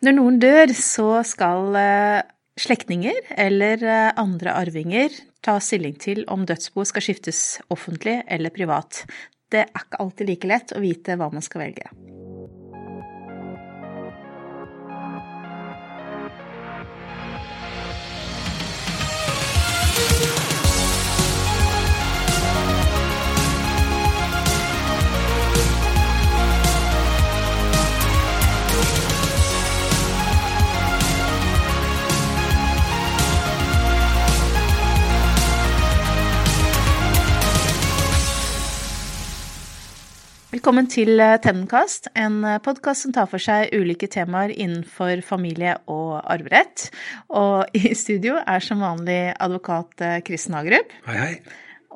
Når noen dør, så skal eh, slektninger eller eh, andre arvinger ta stilling til om dødsboet skal skiftes offentlig eller privat. Det er ikke alltid like lett å vite hva man skal velge. Velkommen til eh, Tennenkast, en eh, podkast som tar for seg ulike temaer innenfor familie og arverett. Og i studio er som vanlig advokat eh, Kristen Hagerup. Hei, hei.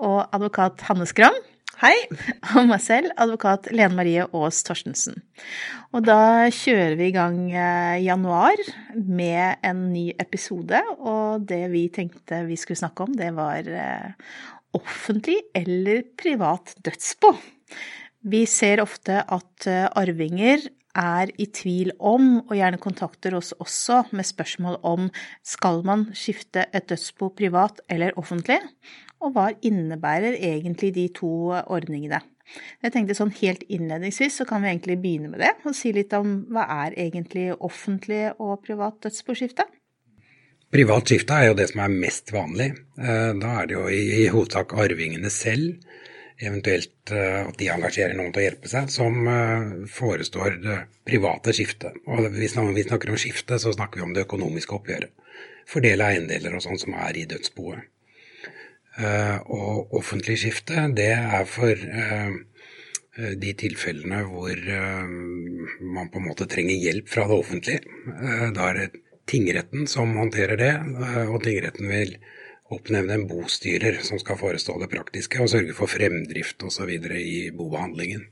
Og advokat Hanne Skram. Hei. Og meg selv, advokat Lene Marie Aas Torstensen. Og da kjører vi i gang januar med en ny episode, og det vi tenkte vi skulle snakke om, det var offentlig eller privat dødsbo. Vi ser ofte at eh, arvinger er i tvil om, og gjerne kontakter oss også med spørsmål om skal man skifte et dødsbo privat eller offentlig, og hva innebærer egentlig de to ordningene. Jeg tenkte sånn Helt innledningsvis så kan vi egentlig begynne med det, og si litt om hva er egentlig offentlig og privat dødsboskifte? Privat skifte er jo det som er mest vanlig. Eh, da er det jo i hovedsak arvingene selv eventuelt eh, at de engasjerer noen til å hjelpe seg, som eh, forestår det private skiftet. Og hvis vi snakker om skifte, så snakker vi om det økonomiske oppgjøret. Fordele eiendeler og sånn som er i dødsboet. Eh, og offentlig skifte, det er for de tilfellene hvor man på en måte trenger hjelp fra det offentlige. Da er det tingretten som håndterer det, og tingretten vil oppnevne en bostyrer som skal forestå det praktiske og sørge for fremdrift osv. i bobehandlingen.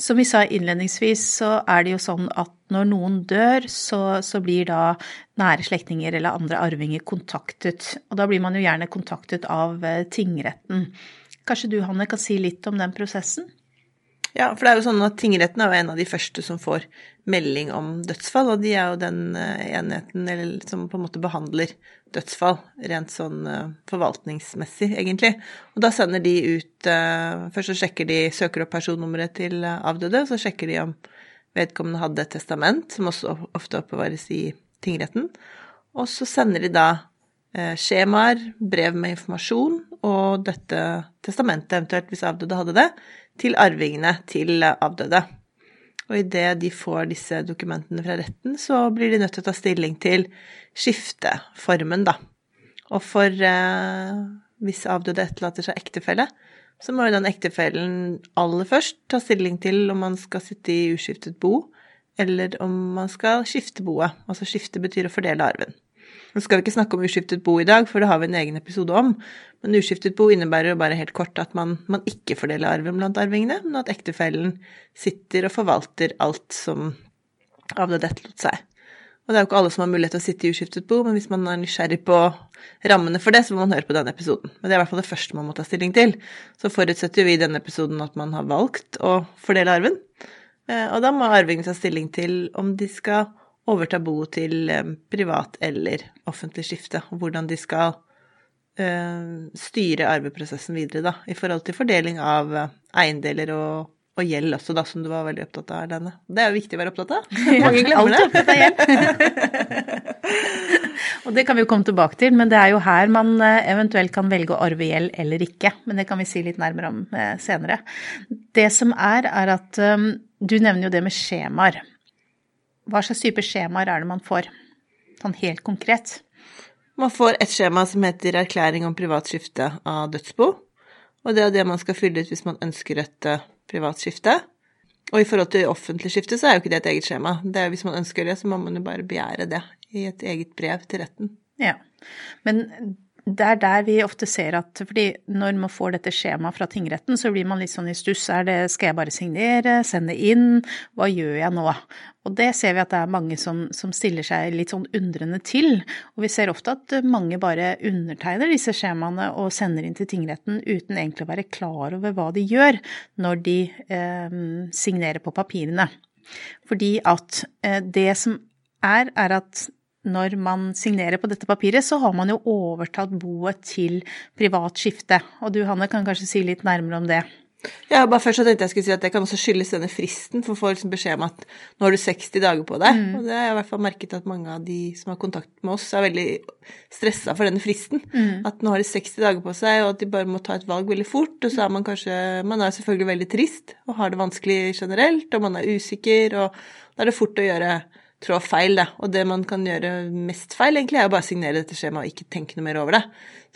Som vi sa innledningsvis, så er det jo sånn at når noen dør, så, så, blir da nære slektninger eller andre arvinger kontaktet. Og da blir man jo gjerne kontaktet av eh, tingretten. Kanskje du, Hanne, kan si litt om den prosessen? Ja, for det er jo sånn at tingretten er jo en av de første som får melding om dødsfall, og de er jo den eh, enheten som på en måte behandler dødsfall rent sånn eh, forvaltningsmessig, egentlig. Og da sender de ut eh, Først så sjekker de, søker opp personnummeret til avdøde, så sjekker de om vedkommende hadde et testament, som også ofte oppbevares i tingretten. Og så sender de da skjemaer, brev med informasjon og dette testamentet, eventuelt hvis avdøde hadde det, til arvingene til avdøde. Og idet de får disse dokumentene fra retten, så blir de nødt til å ta stilling til skifteformen, da. Og for eh, hvis avdøde etterlater seg ektefelle, så må jo den ektefellen aller først ta stilling til om man skal sitte i uskiftet bo, eller om man skal skifte boet. Altså skifte betyr å fordele arven. Nå skal vi ikke snakke om uskiftet bo i dag, for det har vi en egen episode om. Men uskiftet bo innebærer jo bare helt kort at man, man ikke fordeler arven blant arvingene, men at ektefellen sitter og forvalter alt som avdød etterlot seg. Og det er jo ikke alle som har mulighet til å sitte i uskiftet bo, men hvis man er nysgjerrig på rammene for det, så må man høre på denne episoden. Men det er i hvert fall det første man må ta stilling til. Så forutsetter vi i denne episoden at man har valgt å fordele arven. Eh, og da må arvingen ta stilling til om de skal overta boet til eh, privat eller offentlig skifte, og hvordan de skal uh, styre arveprosessen videre, da, i forhold til fordeling av eh, eiendeler og, og, gjeld også, da, som du var veldig opptatt av, Erlende. Det er jo viktig å være opptatt av. Mange glemmer det. Opptatt av gjeld. og det kan vi jo komme tilbake til, men det er jo her man eventuelt kan velge å arve gjeld eller ikke. Men det kan vi si litt nærmere om senere. Det som er, er at du nevner jo det med skjemaer. Hva slags type skjemaer er det man får, sånn helt konkret? Man får et skjema som heter erklæring om privat skifte av dødsbo. Og det er det man skal fylle ut hvis man ønsker et uh, privat skifte. Og i forhold til offentlig skifte så er jo ikke det et eget skjema. Det er Hvis man ønsker det, så må man jo bare begjære det i et eget brev til retten. Ja, Men det er der vi ofte ser at fordi når man får dette skjemaet fra tingretten, så blir man litt sånn i stuss. Er det, skal jeg bare signere, sende inn, hva gjør jeg nå? Og det ser vi at det er mange som, som stiller seg litt sånn undrende til. Og vi ser ofte at mange bare undertegner disse skjemaene og sender inn til tingretten uten egentlig å være klar over hva de gjør når de eh, signerer på papirene. Fordi at eh, det som er, er at når man signerer på dette papiret, så har man jo overtatt boet til privat skifte. Og du Hanne kan kanskje si litt nærmere om det? Ja, bare først så tenkte jeg skulle si at Det kan også skyldes denne fristen, for å få liksom beskjed om at nå har du 60 dager på deg. Mm. Og det har jeg i hvert fall merket at mange av de som har kontakt med oss, er veldig stressa for denne fristen. Mm. At nå har de 60 dager på seg, og at de bare må ta et valg veldig fort. Og så er man kanskje Man er selvfølgelig veldig trist og har det vanskelig generelt, og man er usikker, og da er det fort å gjøre trå feil, da. Og det man kan gjøre mest feil, egentlig, er å bare signere dette skjemaet og ikke tenke noe mer over det.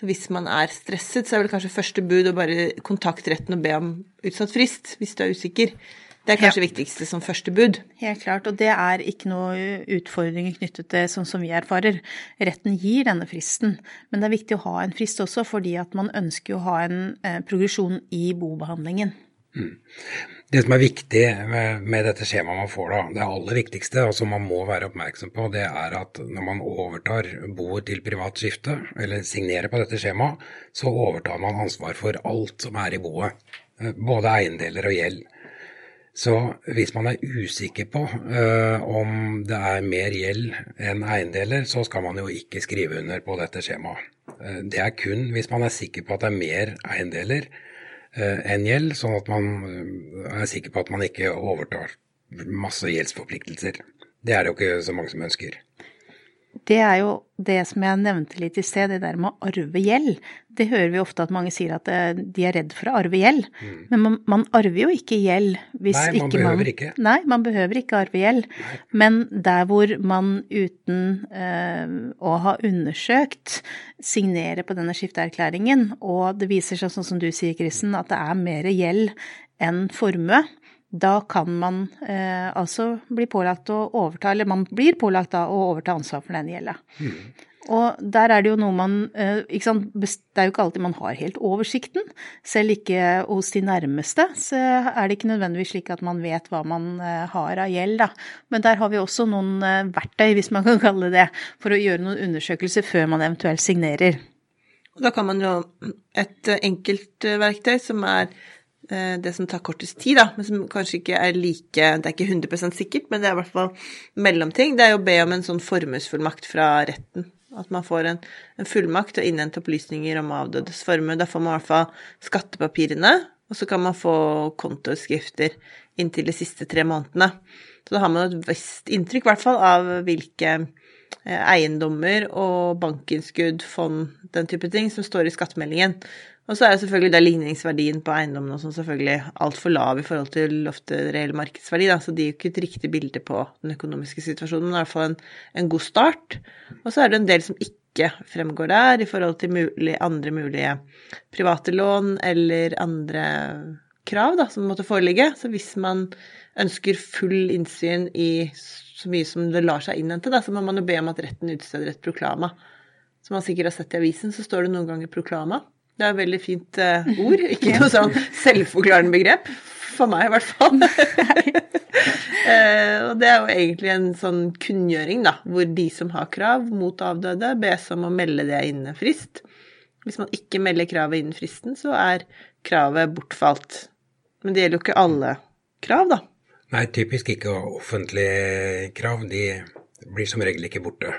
Så hvis man er stresset, så er vel kanskje første bud å bare kontakte retten og be om utsatt frist, hvis du er usikker. Det er kanskje ja. viktigste som første bud. Helt klart, og det er ikke noe utfordringer knyttet til sånn som vi erfarer. Retten gir denne fristen, men det er viktig å ha en frist også, fordi at man ønsker å ha en eh, progresjon i bobehandlingen. Det som er viktig med, dette skjemaet man får, da, det aller viktigste, og som man må være oppmerksom på, det er at når man overtar boet til privat skifte, eller signerer på dette skjemaet, så overtar man ansvar for alt som er i boet. Eh, både eiendeler og gjeld. Så hvis man er usikker på uh, om det er mer gjeld enn eiendeler, så skal man jo ikke skrive under på dette skjemaet. Uh, det er kun hvis man er sikker på at det er mer eiendeler en gjeld, sånn at man eh, er sikker på at man ikke overtar masse gjeldsforpliktelser. Det er det jo ikke så mange som ønsker. Det er jo det som jeg nevnte litt i sted, det der med å arve gjeld. Det hører vi ofte at mange sier at eh, de er redd for å arve gjeld. Mm. Men man, man, arver jo ikke gjeld hvis nei, man ikke man behøver ikke. Nei, man behøver ikke arve gjeld. Men der hvor man uten uh, å ha undersøkt signerer på denne skifteerklæringen, og det viser seg sånn som du sier, Kristen, at det er mer gjeld enn formue, da kan man eh, altså bli pålagt å overta, eller man blir pålagt da å overta ansvar for den gjelda. Mm. Og der er det jo noe man eh, ikke sant, Det er jo ikke alltid man har helt oversikten. Selv ikke hos de nærmeste så er det ikke nødvendigvis slik at man vet hva man eh, har av gjeld, da. Men der har vi også noen eh, verktøy, hvis man kan kalle det det, for å gjøre noen undersøkelser før man eventuelt signerer. Da kan man jo Et enkelt verktøy som er Eh, det som tar kortest tid, da, men som kanskje ikke er like Det er ikke 100 sikkert, men det er i hvert fall mellomting. Det er å be om en sånn formuesfullmakt fra retten. At man får en, en fullmakt til å innhente opplysninger om avdødes formue. Da får man i hvert fall skattepapirene, og så kan man få kontoutskrifter inntil de siste tre månedene. Så da har man et visst inntrykk, i hvert fall, av hvilke eh, eiendommer og bankinnskudd, fond, den type ting, som står i skattemeldingen. Og så er jo selvfølgelig da ligningsverdien på eiendommen og sånn selvfølgelig altfor lav i forhold til ofte reell markedsverdi, da, så det gir jo ikke et riktig bilde på den økonomiske situasjonen, men i hvert fall en, en god start. Og så er det en del som ikke fremgår der i forhold til mulig, andre mulige private lån eller andre krav da, som måtte foreligge. Så hvis man ønsker full innsyn i så mye som det lar seg innhente, da, så må man jo be om at retten utsteder et proklama. Som man sikkert har sett i avisen, så står det noen ganger proklama. Det er et veldig fint uh, ord, ikke noe sånn selvforklarende begrep. For meg, i hvert fall. uh, og det er jo egentlig en sånn kunngjøring, da, hvor de som har krav mot avdøde, bes om å melde det innen frist. Hvis man ikke melder kravet innen fristen, så er kravet bortfalt. Men det gjelder jo ikke alle krav, da. Nei, typisk ikke offentlige krav. De blir som regel ikke borte.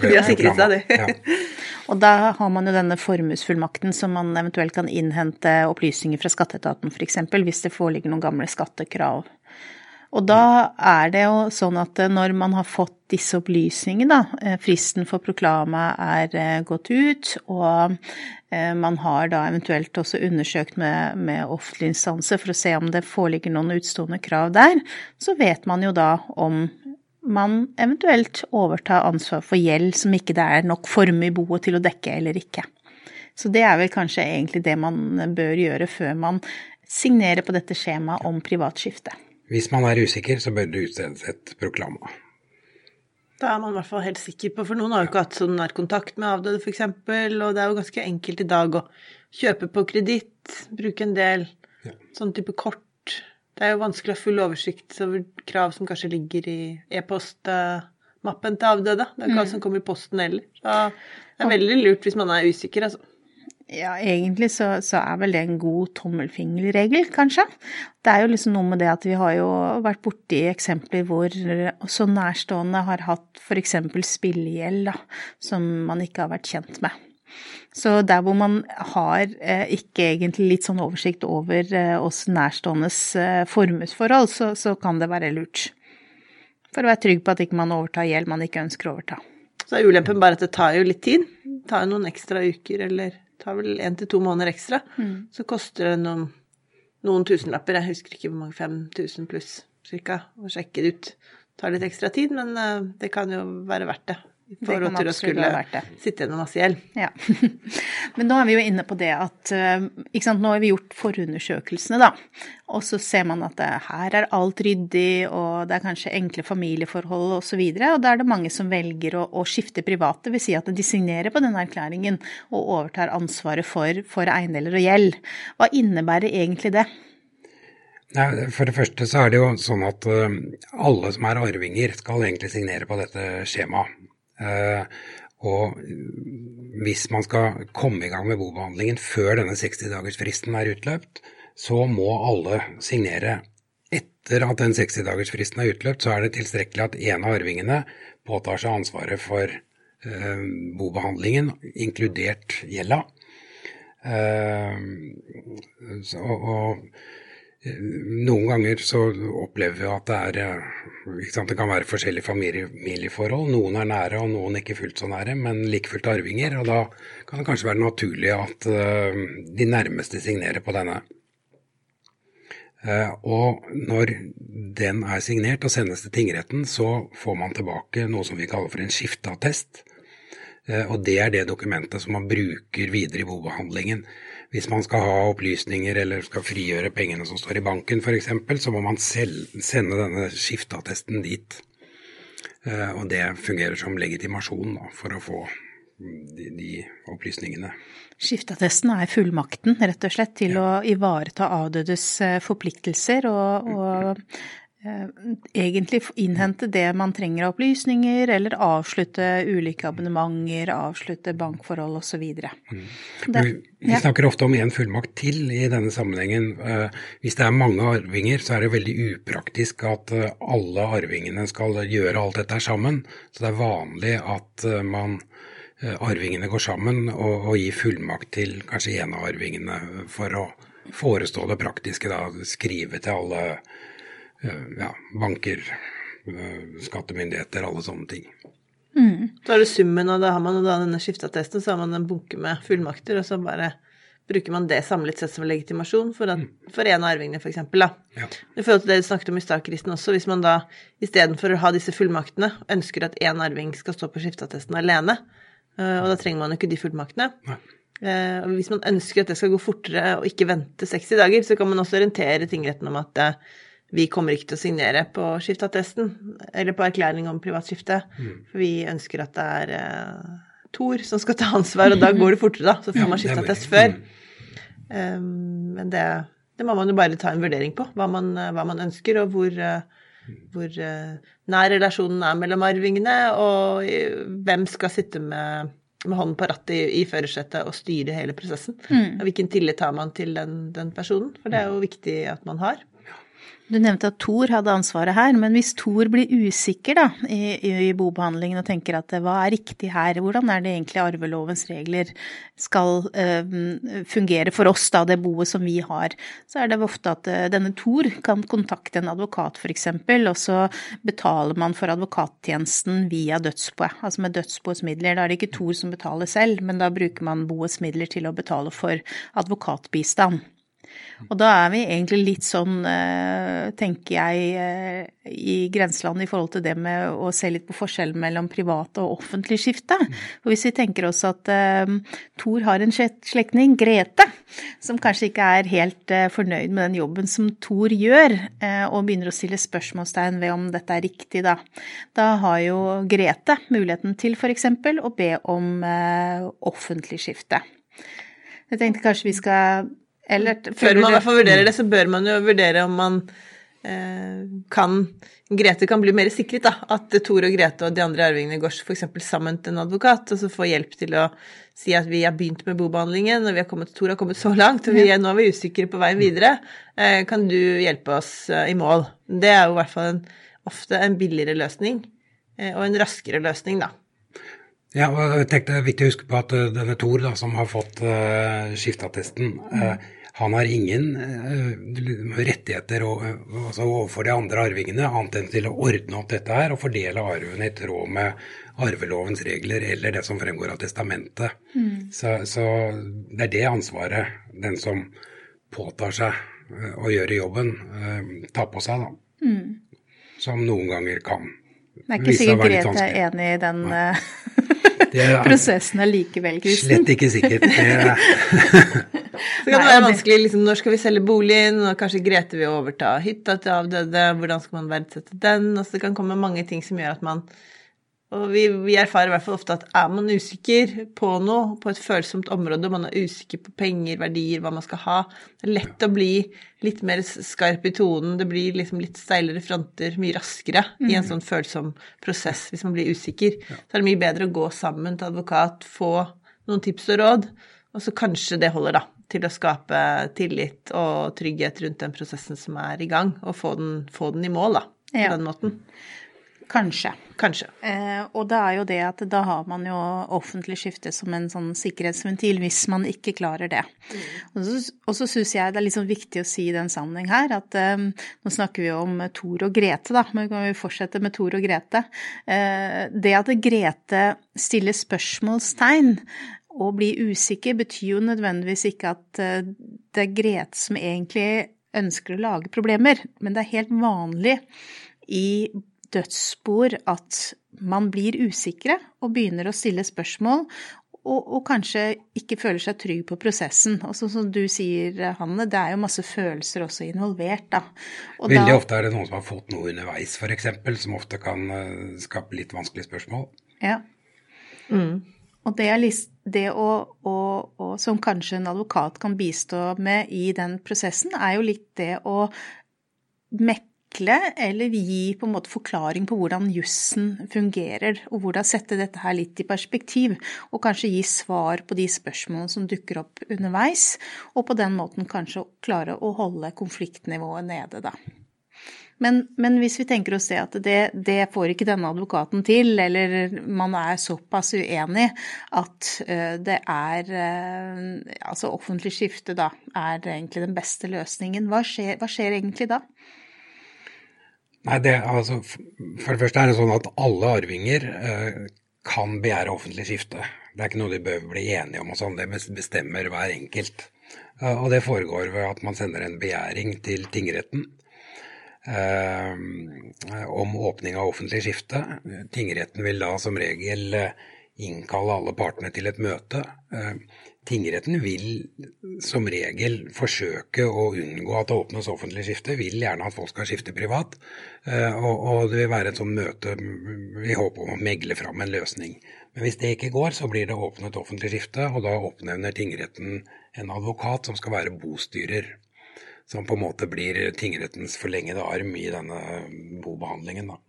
Vi har sikret seg det. ja. Og da har man jo denne formuesfullmakten som man eventuelt kan innhente opplysninger fra skatteetaten f.eks. hvis det foreligger noen gamle skattekrav. Og da er det jo sånn at når man har fått disse opplysningene, da, eh, fristen for proklama er eh, gått ut, og eh, man har da eventuelt også undersøkt med, med offentlige instanser for å se om det foreligger noen utstående krav der, så vet man jo da om man eventuelt overta ansvar for gjeld som ikke det er nok formue i boet til å dekke eller ikke. Så det er vel kanskje egentlig det man bør gjøre før man signerer på dette skjemaet om privatskifte. Hvis man er usikker, så bør det utstedes et proklama. Da er man i hvert fall helt sikker på, for noen har jo ikke hatt sånn nærkontakt med avdøde f.eks., og det er jo ganske enkelt i dag å kjøpe på kreditt, bruke en del ja. sånn type kort det er jo vanskelig å ha full oversikt over krav som kanskje ligger i e-postmappen til avdøde. Det er ikke alt mm. som kommer i posten heller. Så det er veldig lurt hvis man er usikker, altså. Ja, egentlig så, så, er vel det en god tommelfingerregel, kanskje. Det er jo liksom noe med det at vi har jo vært borti eksempler hvor også nærstående har hatt f.eks. spillegjeld, da, som man ikke har vært kjent med. Så der hvor man har eh, ikke egentlig litt sånn oversikt over eh, oss nærståendes eh, formuesforhold, så, så, kan det være lurt. For å være trygg på at ikke man overtar gjeld man ikke ønsker å overta. Så er ulempen bare at det tar jo litt tid. Det tar jo noen ekstra uker, eller tar vel én til to måneder ekstra. Mm. Så koster det noen, noen, tusenlapper, jeg husker ikke hvor mange, 5000 pluss cirka, å sjekke det ut. Det tar litt ekstra tid, men det kan jo være verdt det for til å skulle sitte igjen med masse gjeld. Ja. Men nå er vi jo inne på det at eh, ikke sant, nå har vi gjort forundersøkelsene, da. Og så ser man at det, her er alt ryddig, og det er kanskje enkle familieforhold osv. Og, så videre, og da er det mange som velger å, å skifte private, vil si at de signerer på denne erklæringen og overtar ansvaret for, for eiendeler og gjeld. Hva innebærer egentlig det? Nei, For det første så er det jo sånn at uh, alle som er arvinger skal egentlig signere på dette skjemaet. Eh, og hvis man skal komme i gang med bobehandlingen før denne 60-dagersfristen er utløpt, så må alle signere. Etter at den 60-dagersfristen er utløpt, så er det tilstrekkelig at en av arvingene påtar seg ansvaret for eh, bobehandlingen, inkludert gjelda. Eh, så, og noen ganger så opplever vi at det er eh, Det kan være forskjellige familieforhold. Noen er nære, og noen ikke fullt så nære, men like fullt arvinger. Og da kan det kanskje være naturlig at uh, de nærmeste signerer på denne. Uh, og når den er signert og sendes til tingretten, så får man tilbake noe som vi kaller for en skifteattest. Og det er det dokumentet som man bruker videre i bobehandlingen. Hvis man skal ha opplysninger eller skal frigjøre pengene som står i banken f.eks., så må man selv sende denne skifteattesten dit. Eh, og det fungerer som legitimasjon da, for å få de, de opplysningene. Skifteattesten er fullmakten, rett og slett, til ja. å ivareta avdødes eh, forpliktelser og, og egentlig innhente det man trenger av opplysninger, eller avslutte ulike abonnementer, avslutte bankforhold osv. Mm. Vi, vi snakker ofte om en fullmakt til i denne sammenhengen. Eh, hvis det er mange arvinger, så er det veldig upraktisk at eh, alle arvingene skal gjøre alt dette sammen. Så det er vanlig at man arvingene går sammen og, og gir fullmakt til kanskje en av arvingene for å forestå det praktiske, da, skrive til alle Eh, ja, banker, eh, skattemyndigheter, alle sånne ting. Mm. Så er det summen, og da har man da denne skifteattesten, så har man en bunke med fullmakter, og så bare bruker man det samlet sett som legitimasjon for, at, mm. for en av arvingene, f.eks. Ja. I forhold til det du snakket om i stad, Kristen, også, hvis man da istedenfor å ha disse fullmaktene, ønsker at én arving skal stå på skifteattesten alene, eh, og da trenger man jo ikke de fullmaktene. Nei. Og hvis man ønsker at det skal gå fortere og ikke vente 60 dager, så kan man også orientere tingretten om at vi kommer ikke til å signere på skifteattesten eller på erklæring om privatskifte, mm. for vi ønsker at det er uh, Tor som skal ta ansvar, og da går det fortere, da. Så får man skifteattest før. Um, men det, det, må man jo bare ta en vurdering på, hva man, hva man ønsker, og hvor, uh, hvor uh, nær relasjonen er mellom arvingene, og hvem skal sitte med med hånden på rattet i, i førersetet og styre hele prosessen. Mm. Og hvilken tillit har man til den, den, personen? For det er jo viktig at man har. Du nevnte at Thor hadde ansvaret her, men hvis Thor blir usikker da, i, i, bobehandlingen og tenker at hva er riktig her, hvordan er det egentlig arvelovens regler skal uh, fungere for oss, da, det boet som vi har, så er det ofte at uh, denne Thor kan kontakte en advokat f.eks., og så betaler man for advokattjenesten via dødsboet, altså med dødsboets midler. Da er det ikke Thor som betaler selv, men da bruker man boets midler til å betale for advokatbistand. Og da er vi egentlig litt sånn, eh, tenker jeg, eh, i grenseland i forhold til det med å se litt på forskjellen mellom privat og offentlig skifte. For hvis vi tenker oss at um, Thor har en slektning, Grete, som kanskje ikke er helt fornøyd med den jobben som Thor gjør, og begynner å stille spørsmålstegn ved om dette er riktig, da. Da har jo Grete muligheten til f.eks. å be om offentlig skifte. Jeg tenkte kanskje vi skal eller, Før man i hvert fall vurderer det, så bør man jo vurdere om man eh, kan Grete kan bli mer sikret, da. At Tor og Grete og de andre arvingene går f.eks. sammen til en advokat, og så får hjelp til å si at vi har begynt med bobehandlingen, og vi har kommet, Tor har kommet så langt, og vi er, nå er vi usikre på veien videre. Eh, kan du hjelpe oss eh, i mål? Det er jo i hvert fall en, ofte en billigere løsning, eh, og en raskere løsning, da. Ja, og jeg tenkte Det er viktig å huske på at uh, denne Tor, da, som har fått uh, skifteattesten, uh, han har ingen uh, rettigheter og, altså overfor de andre arvingene annet enn til å ordne opp dette her og fordele arvene i tråd med arvelovens regler eller det som fremgår av testamentet. Mm. Så, så, det er det ansvaret den som påtar seg å gjøre jobben, tar på seg, da. Mm. Som noen ganger kan det er ikke sikkert Grete er enig i den er prosessen er likevel kristen. Slett ikke sikkert. så kan det være vanskelig liksom, når skal vi selge boligen, og kanskje Grete vil overta hytta til avdøde, hvordan skal man verdsette den? Altså, det kan komme mange ting som gjør at man og vi, vi, erfarer i hvert fall ofte at er man usikker på noe, på et følsomt område, man er usikker på penger, verdier, hva man skal ha, det er lett å bli litt mer skarp i tonen, det blir liksom litt steilere fronter mye raskere mm. i en mm. sånn følsom prosess hvis man blir usikker. Ja. Så er det mye bedre å gå sammen til advokat, få noen tips og råd, og så kanskje det holder, da, til å skape tillit og trygghet rundt den prosessen som er i gang, og få den, få den i mål, da, på ja. den måten. Kanskje. Kanskje. Eh, og det er jo det at da har man jo offentlig skifte som en sånn sikkerhetsventil hvis man ikke klarer det. Mm. Og så, og så syns jeg det er litt liksom viktig å si i den sammenheng her at eh, nå snakker vi om Tor og Grete, da, men kan vi fortsette med Tor og Grete. Eh, det at Grete stiller spørsmålstegn og blir usikker, betyr jo nødvendigvis ikke at uh, det er Grete som egentlig ønsker å lage problemer, men det er helt vanlig i dødsspor at man blir usikre og begynner å stille spørsmål, og, og, kanskje ikke føler seg trygg på prosessen. Og sånn som du sier, Hanne, det er jo masse følelser også involvert, da. Og Veldig da, ofte er det noen som har fått noe underveis, f.eks., som ofte kan uh, skape litt vanskelige spørsmål. Ja. Mm. Og det, er det å, å, å, som kanskje en advokat kan bistå med i den prosessen, er jo litt det å mekke forenkle eller gi på en måte forklaring på hvordan jussen fungerer, og hvordan sette dette her litt i perspektiv, og kanskje gi svar på de spørsmålene som dukker opp underveis, og på den måten kanskje klare å holde konfliktnivået nede, da. Men, men, hvis vi tenker oss det at det, det, får ikke denne advokaten til, eller man er såpass uenig at uh, det er uh, Altså offentlig skifte da er egentlig den beste løsningen. Hva skjer, hva skjer egentlig da? Nei, det, altså, For det første er det sånn at alle arvinger eh, kan begjære offentlig skifte. Det er ikke noe de bør bli enige om, og sånn, det bestemmer hver enkelt. Eh, og det foregår ved at man sender en begjæring til tingretten eh, om åpning av offentlig skifte. Tingretten vil da som regel eh, innkalle alle partene til et møte. Eh, Tingretten vil som regel forsøke å unngå at det åpnes offentlig skifte, vil gjerne at folk skal skifte privat. Eh, og, det vil være et sånt møte i håp om å megle fram en løsning. Men hvis det ikke går, så blir det åpnet offentlig skifte, og da oppnevner tingretten en advokat som skal være bostyrer. Som på en måte blir tingrettens forlengede arm i denne bobehandlingen, da.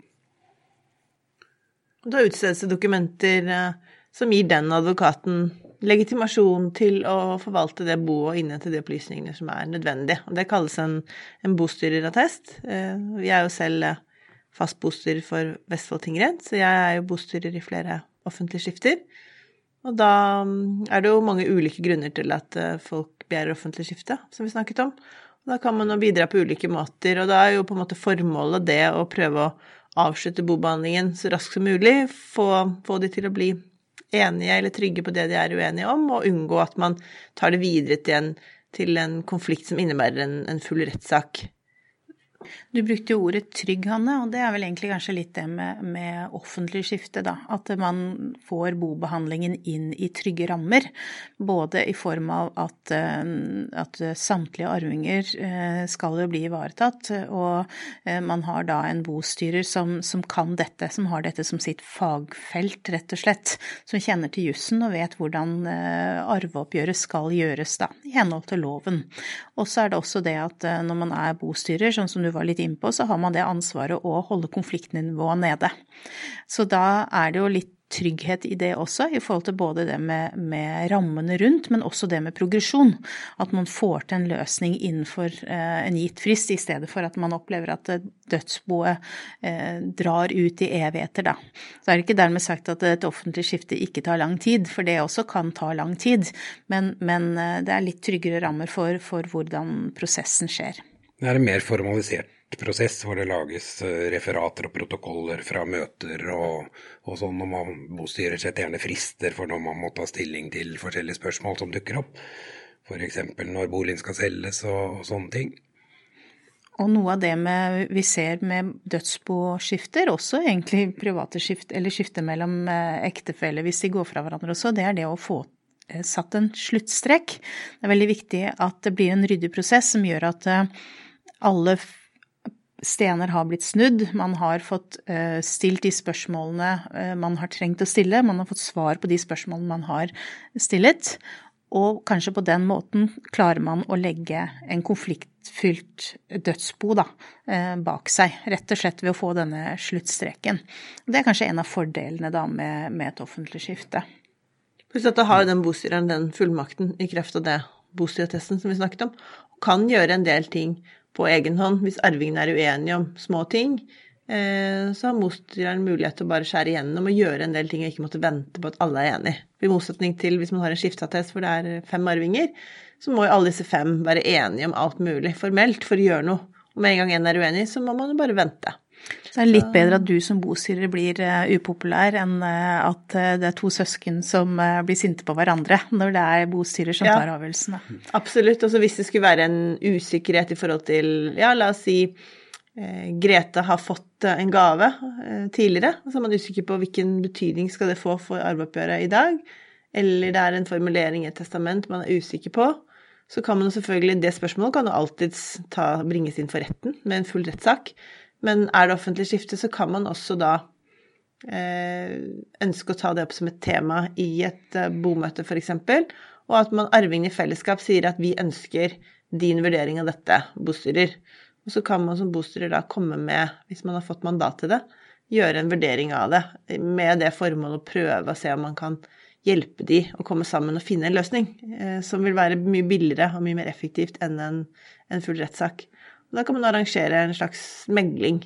Da utstedes det dokumenter eh, som gir den advokaten legitimasjon til å forvalte det boet og innhente de opplysningene som er nødvendige. Og det kalles en, en bostyrerattest. Eh, jeg er jo selv eh, fast bostyrer for Vestfold tingrett, så jeg er jo bostyrer i flere offentlige skifter. Og da mm, er det jo mange ulike grunner til at folk begjærer offentlig skifte, som vi snakket om. Og da kan man jo bidra på ulike måter, og da er jo på en måte formålet det å prøve å avslutte bobehandlingen så raskt som mulig, få, få de til å bli enige eller trygge på det de er uenige om, og unngå at man tar det videre til en, til en konflikt som innebærer en, en full rettssak. Du brukte jo ordet trygg, Hanne, og det er vel egentlig kanskje litt det med, med offentlig skifte, da. At man får bobehandlingen inn i trygge rammer. Både i form av at, eh, at samtlige arvinger eh, skal jo bli ivaretatt, og eh, man har da en bostyrer som, som, kan dette, som har dette som sitt fagfelt, rett og slett. Som kjenner til jussen og vet hvordan arveoppgjøret skal gjøres, da, i henhold til loven. Og så er det også det at når man er bostyrer, sånn som du var litt inne på, så har man det ansvaret å holde konfliktnivået nede. Så da er det jo litt trygghet i det også, i forhold til både det med, med, rammene rundt, men også det med progresjon. At man får til en løsning innenfor eh, en gitt frist, i stedet for at man opplever at dødsboet eh, drar ut i evigheter, da. Så er det ikke dermed sagt at et offentlig skifte ikke tar lang tid, for det også kan ta lang tid. Men, men eh, det er litt tryggere rammer for, for hvordan prosessen skjer. Det er en mer formalisert prosess hvor det lages eh, referater og protokoller fra møter og, og sånn. Og man bostyrer setter gjerne frister for når man må ta stilling til forskjellige spørsmål som dukker opp. F.eks. når boligen skal selges og, og, sånne ting. Og noe av det med, vi ser med dødsboskifter, også egentlig private skift, eller skifte mellom eh, ektefeller hvis de går fra hverandre også, det er det å få eh, satt en sluttstrekk. Det er veldig viktig at det blir en ryddig prosess som gjør at alle stener har blitt snudd, man har fått uh, stilt de spørsmålene uh, man har trengt å stille, man har fått svar på de spørsmålene man har stillet, og kanskje på den måten klarer man å legge en konfliktfylt dødsbo da, uh, bak seg, rett og slett ved å få denne sluttstreken. Det er kanskje en av fordelene da med, med et offentlig skifte. Pluss at da har den bostyreren den fullmakten i kreft av det bostyretesten som vi snakket om, kan gjøre en del ting på egen hånd. Hvis arvingene er uenige om små ting, eh, så har mosteren mulighet til å bare skjære igjennom og gjøre en del ting og ikke måtte vente på at alle er enige. I motsetning til hvis man har en skifteattest hvor det er fem arvinger, så må jo alle disse fem være enige om alt mulig formelt for å gjøre noe. Og med en gang en er uenig, så må man jo bare vente. Så det er litt bedre at du som bostyrer blir uh, upopulær, enn uh, at uh, det er to søsken som blir sinte på hverandre når det er bostyrer som ja, tar avgjørelsene. Absolutt. Og hvis det skulle være en usikkerhet i forhold til, ja, la oss si Grete har fått en gave tidligere, og så er man usikker på hvilken betydning skal det få for arveoppgjøret i dag, eller det er en formulering i et testament man er usikker på, så kan man selvfølgelig Det spørsmålet kan jo alltids ta, bringes inn for retten med en full rettssak. Men er det offentlig skifte, så kan man også da eh, ønske å ta det opp som et tema i et eh, bomøte, f.eks. Og at man arvingene i fellesskap sier at vi ønsker din vurdering av dette, bostyrer. Og så kan man som bostyrer da komme med, hvis man har fått mandat til det, gjøre en vurdering av det med det formålet å prøve å se om man kan hjelpe de å komme sammen og finne en løsning eh, som vil være mye billigere og mye mer effektivt enn en, en full rettssak. Da kan man arrangere en slags megling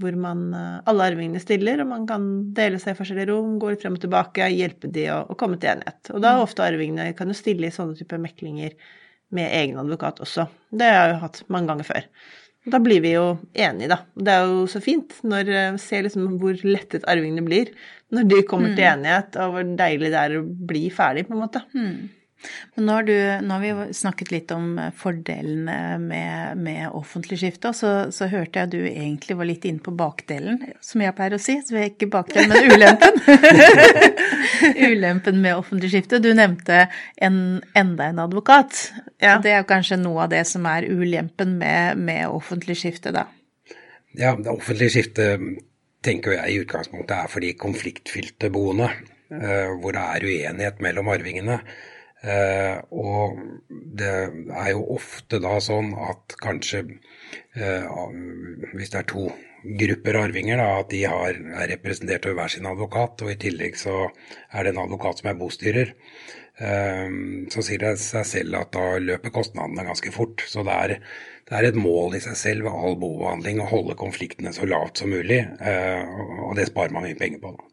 hvor man, eh, alle arvingene stiller, og man kan dele seg i forskjellige rom, gå litt frem og tilbake, hjelpe de å, å komme til enighet. Og da mm. ofte arvingene kan jo stille i sånne typer meklinger med egen advokat også. Det har jeg jo hatt mange ganger før. Da blir vi jo enige, da. Det er jo så fint når vi ser liksom hvor lettet arvingene blir når de kommer mm. til enighet, og hvor deilig det er å bli ferdig, på en måte. Mm. Men nå har, du, nå har, vi snakket litt om fordelene med, med offentlig skifte, og så, så, hørte jeg at du egentlig var litt inne på bakdelen, som jeg pleier å si. Så vi er ikke bakdelen, men ulempen. ulempen med offentlig skifte. Du nevnte en, enda en advokat. Ja. Det er kanskje noe av det som er ulempen med, med offentlig skifte, da. Ja, det offentlige skiftet tenker jeg i utgangspunktet er for de konfliktfylte boende, eh, hvor det er uenighet mellom arvingene. Eh, og det er jo ofte da sånn at kanskje eh, hvis det er to grupper arvinger, da, at de har, er representert ved hver sin advokat, og i tillegg så er det en advokat som er bostyrer. Eh, så sier det seg selv at da løper kostnadene ganske fort. Så det er, det er et mål i seg selv ved all bobehandling å holde konfliktene så lavt som mulig, eh, og det sparer man mye penger på. Da.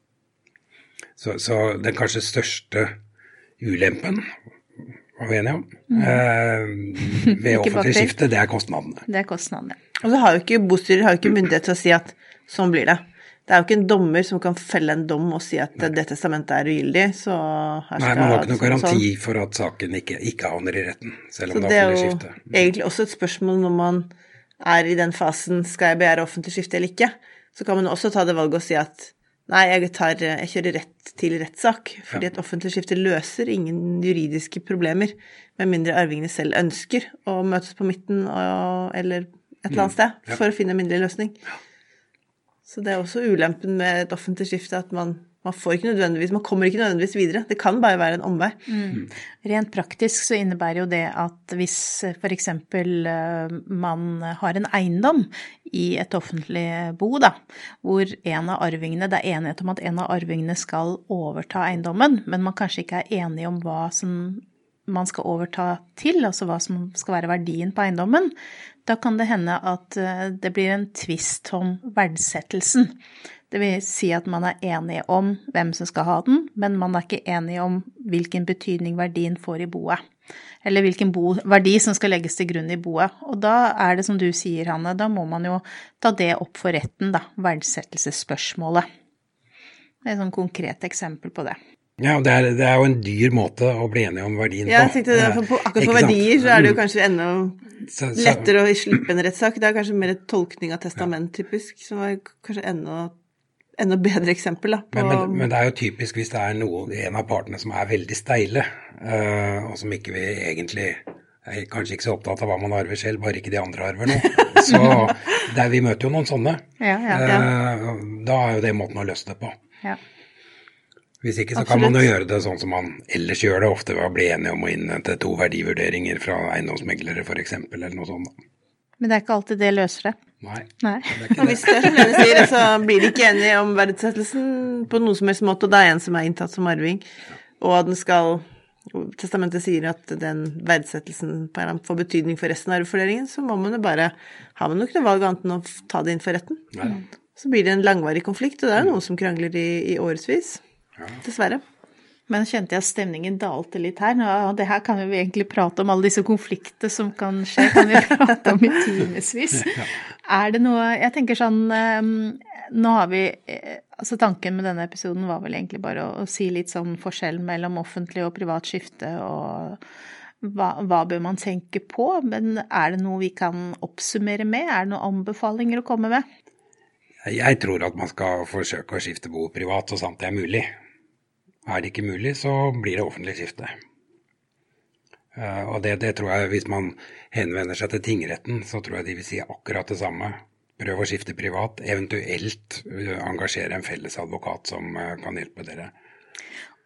Så, så den kanskje største ulempen, var vi enige om, mm. eh, ved offentlig skifte, det er kostnadene. Det er kostnadene. Og så har jo ikke bostyrer har jo ikke myndighet til å si at sånn blir det. Det er jo ikke en dommer som kan felle en dom og si at Nei. det testamentet er ugyldig, så her Nei, man har ikke noen garanti sånn. for at saken ikke, ikke havner i retten, selv om så det er offentlig skifte. Det er jo egentlig også et spørsmål når man er i den fasen skal jeg begjære offentlig skifte eller ikke, så kan man også ta det valget og si at Nei, jeg, tar, jeg kjører rett til rettssak, fordi et offentlig skifte løser ingen juridiske problemer, med mindre arvingene selv ønsker å møtes på midten og, eller et eller annet mm. sted for å finne en minnelig løsning. Så det er også ulempen med et offentlig skifte at man, man, får ikke nødvendigvis, man kommer ikke nødvendigvis videre. Det kan bare være en omvei. Mm. Rent praktisk så innebærer jo det at hvis f.eks. Eh, man har en eiendom i et offentlig bo, da, hvor en av arvingene, det er enighet om at en av arvingene skal overta eiendommen, men man kanskje ikke er enig om hva som man skal overta til, altså hva som skal være verdien på eiendommen, da kan det hende at eh, det blir en tvist om verdsettelsen. Det vil si at man er enige om hvem som skal ha den, men man er ikke enige om hvilken betydning verdien får i boet. Eller hvilken bo, verdi som skal legges til grunn i boet. Og da er det som du sier, Hanne, da må man jo ta det opp for retten, da. Verdsettelsesspørsmålet. Det er et sånn konkret eksempel på det. Ja, det er, det er, jo en dyr måte å bli enige om verdien på. Ja, jeg tenkte det, for på, Akkurat på verdier så er det jo mm. kanskje enda så, så, lettere å slippe en rettssak. Det er kanskje mer et tolkning av testament, typisk, som er kanskje enda, enda bedre eksempel. Da, men, men, men, det er jo typisk hvis det er noen, en av partene som er veldig steile, uh, og som ikke vil egentlig er kanskje ikke så opptatt av hva man arver selv, bare ikke de andre arver noe. Så der, vi møter jo noen sånne. Ja, ja, ja. Uh, da er jo det måten å løse det på. Ja. Hvis ikke så Absolutt. kan man jo gjøre det sånn som man ellers gjør det, ofte ved å bli enige om å innhente to verdivurderinger fra eiendomsmeglere f.eks., eller noe sånt. Men det er ikke alltid det løser det. Nei. Nei. Det og hvis det er som Lene sier, så blir de ikke enige om verdsettelsen på noen som helst måte, og det er en som er inntatt som arving, og den skal Testamentet sier at den verdsettelsen får betydning for resten av arvefordelingen, så må man jo bare Har man nok noe valg annet enn å ta det inn for retten. Nei. Så blir det en langvarig konflikt, og det er jo noen som krangler i, i årevis. Dessverre. Men kjente jeg at stemningen dalte litt her. Og det her kan vi egentlig prate om, alle disse konflikter som kan skje, kan vi prate om i timevis. Er det noe Jeg tenker sånn ehm, Nå har vi eh, Altså tanken med denne episoden var vel egentlig bare å, å si litt sånn forskjell mellom offentlig og privat skifte, og hva, hva, bør man tenke på? Men er det noe vi kan oppsummere med? Er det noen anbefalinger å komme med? Jeg tror at man skal forsøke å skifte bo privat så sant det er mulig. Er det ikke mulig, så blir det offentlig skifte. Eh, og det, det, tror jeg, hvis man henvender seg til tingretten, så tror jeg de vil si akkurat det samme. Prøv å skifte privat, eventuelt eh, engasjere en felles advokat som eh, kan hjelpe dere.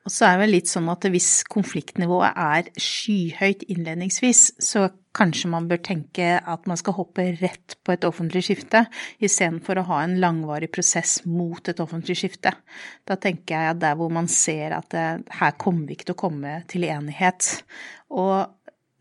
Og så er det vel litt sånn at hvis konfliktnivået er skyhøyt innledningsvis, så kanskje man bør tenke at man skal hoppe rett på et offentlig skifte, istedenfor å ha en langvarig prosess mot et offentlig skifte. Da tenker jeg at der hvor man ser at det, her kommer vi ikke til å komme til enighet. Og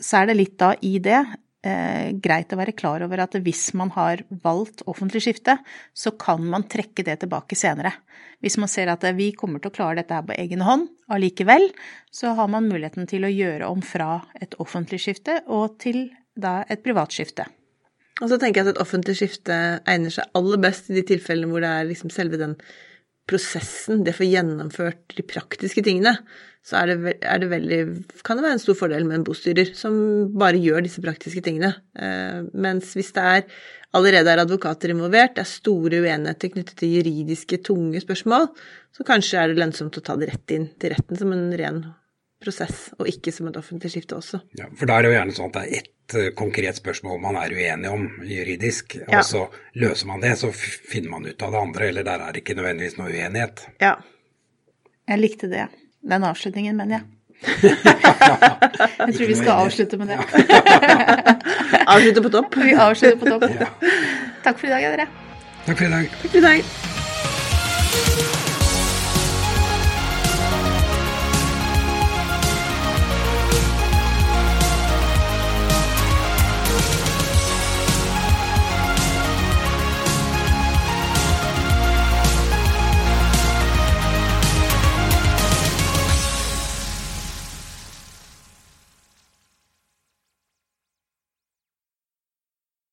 så er det litt da i det eh, greit å være klar over at hvis man har valgt offentlig skifte, så kan man trekke det tilbake senere. Hvis man ser at vi kommer til å klare dette her på egen hånd allikevel, så har man muligheten til å gjøre om fra et offentlig skifte og til da et privat skifte. Og så tenker jeg at et offentlig skifte egner seg aller best i de tilfellene hvor det er liksom selve den prosessen, det å få gjennomført de praktiske tingene, så er det, er det, veldig Kan det være en stor fordel med en bostyrer som bare gjør disse praktiske tingene. Eh, mens hvis det er allerede er advokater involvert, det er store uenigheter knyttet til juridiske, tunge spørsmål, så kanskje er det lønnsomt å ta det rett inn til retten som en ren prosess, og ikke som et offentlig skifte også. Ja, For da er det jo gjerne sånn at det er ett uh, konkret spørsmål man er uenig om juridisk, ja. og så løser man det, så finner man ut av det andre, eller der er det ikke nødvendigvis noe uenighet. Ja. Jeg likte det. Den avslutningen, mener jeg. jeg tror vi skal avslutte med det. avslutte på topp. Vi avslutter på topp. Takk for i dag, dere. Takk for i dag. Takk for i dag.